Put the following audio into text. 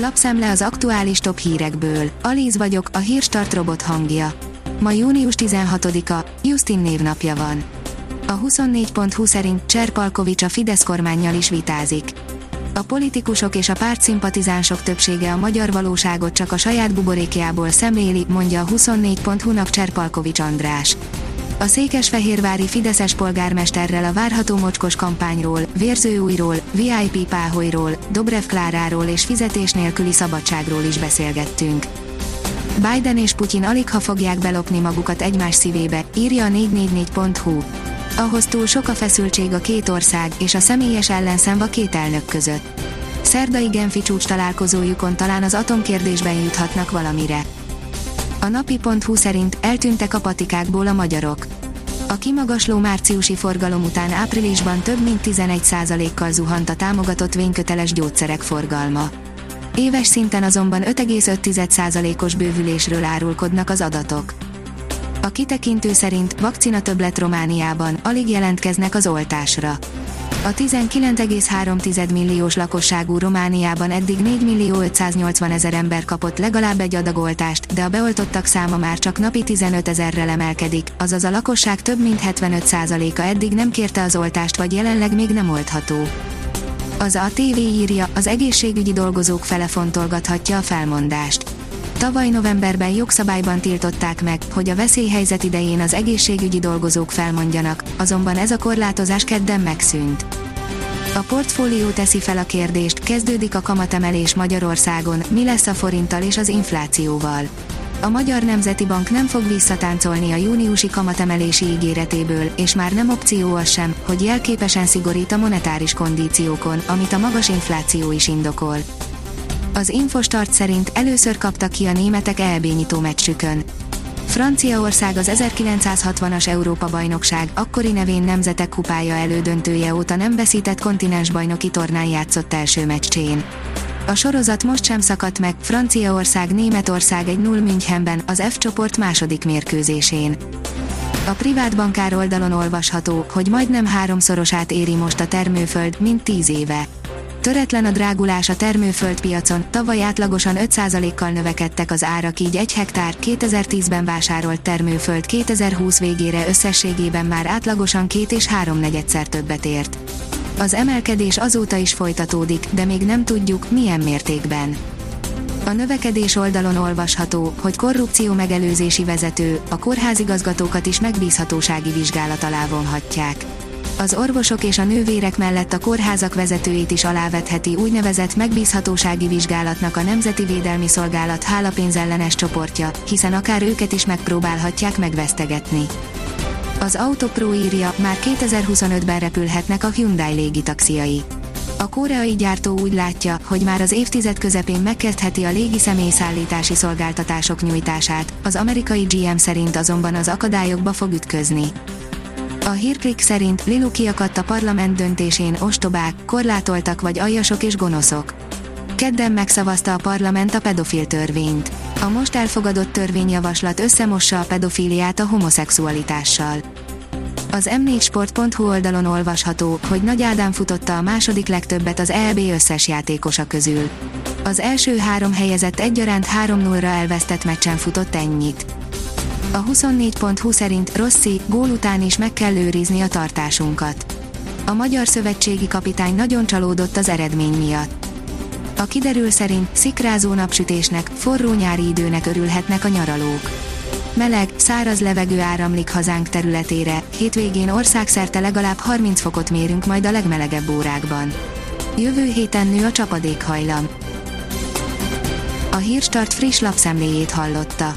Lapszemle az aktuális top hírekből. Alíz vagyok, a hírstart robot hangja. Ma június 16-a, Justin névnapja van. A 24.20 szerint Cserpalkovics a Fidesz kormányjal is vitázik. A politikusok és a pártszimpatizánsok többsége a magyar valóságot csak a saját buborékjából szemléli, mondja a 24.hu-nak Cserpalkovics András. A székesfehérvári Fideszes polgármesterrel a várható mocskos kampányról, Vérzőújról, VIP Páholyról, Dobrev Kláráról és fizetés nélküli szabadságról is beszélgettünk. Biden és Putyin alig ha fogják belopni magukat egymás szívébe, írja a 444.hu. Ahhoz túl sok a feszültség a két ország és a személyes ellenszem a két elnök között. Szerdai Genfi csúcs találkozójukon talán az atomkérdésben juthatnak valamire. A napi.hu szerint eltűntek a patikákból a magyarok. A kimagasló márciusi forgalom után áprilisban több mint 11%-kal zuhant a támogatott vényköteles gyógyszerek forgalma. Éves szinten azonban 5,5%-os bővülésről árulkodnak az adatok. A kitekintő szerint vakcina többlet Romániában, alig jelentkeznek az oltásra. A 19,3 milliós lakosságú Romániában eddig 4 millió 580 ezer ember kapott legalább egy adagoltást, de a beoltottak száma már csak napi 15 ezerrel emelkedik, azaz a lakosság több mint 75%-a eddig nem kérte az oltást vagy jelenleg még nem oltható. Az a TV írja, az egészségügyi dolgozók fele fontolgathatja a felmondást. Tavaly novemberben jogszabályban tiltották meg, hogy a veszélyhelyzet idején az egészségügyi dolgozók felmondjanak, azonban ez a korlátozás kedden megszűnt. A portfólió teszi fel a kérdést, kezdődik a kamatemelés Magyarországon, mi lesz a forinttal és az inflációval. A Magyar Nemzeti Bank nem fog visszatáncolni a júniusi kamatemelési ígéretéből, és már nem opció az sem, hogy jelképesen szigorít a monetáris kondíciókon, amit a magas infláció is indokol. Az Infostart szerint először kaptak ki a németek EB nyitó meccsükön. Franciaország az 1960-as Európa-bajnokság, akkori nevén Nemzetek kupája elődöntője óta nem veszített kontinensbajnoki tornán játszott első meccsén. A sorozat most sem szakadt meg, Franciaország Németország egy 0 Münchenben, az F csoport második mérkőzésén. A privát bankár oldalon olvasható, hogy majdnem háromszorosát éri most a termőföld, mint 10 éve. Töretlen a drágulás a termőföldpiacon, tavaly átlagosan 5%-kal növekedtek az árak, így egy hektár 2010-ben vásárolt termőföld 2020 végére összességében már átlagosan két és három negyedszer többet ért. Az emelkedés azóta is folytatódik, de még nem tudjuk, milyen mértékben. A növekedés oldalon olvasható, hogy korrupció megelőzési vezető, a kórházigazgatókat is megbízhatósági vizsgálat alá vonhatják az orvosok és a nővérek mellett a kórházak vezetőit is alávetheti úgynevezett megbízhatósági vizsgálatnak a Nemzeti Védelmi Szolgálat hálapénzellenes csoportja, hiszen akár őket is megpróbálhatják megvesztegetni. Az Autopro írja, már 2025-ben repülhetnek a Hyundai légitaxiai. A koreai gyártó úgy látja, hogy már az évtized közepén megkezdheti a légi személyszállítási szolgáltatások nyújtását, az amerikai GM szerint azonban az akadályokba fog ütközni. A hírklik szerint Lilu kiakadt a parlament döntésén ostobák, korlátoltak vagy aljasok és gonoszok. Kedden megszavazta a parlament a pedofil törvényt. A most elfogadott törvényjavaslat összemossa a pedofíliát a homoszexualitással. Az m4sport.hu oldalon olvasható, hogy Nagy Ádám futotta a második legtöbbet az EB összes játékosa közül. Az első három helyezett egyaránt 3-0-ra elvesztett meccsen futott ennyit. A 24.20 szerint Rossi, gól után is meg kell őrizni a tartásunkat. A magyar szövetségi kapitány nagyon csalódott az eredmény miatt. A kiderül szerint szikrázó napsütésnek, forró nyári időnek örülhetnek a nyaralók. Meleg, száraz levegő áramlik hazánk területére, hétvégén országszerte legalább 30 fokot mérünk majd a legmelegebb órákban. Jövő héten nő a csapadékhajlam. A Hírstart friss lapszemléjét hallotta.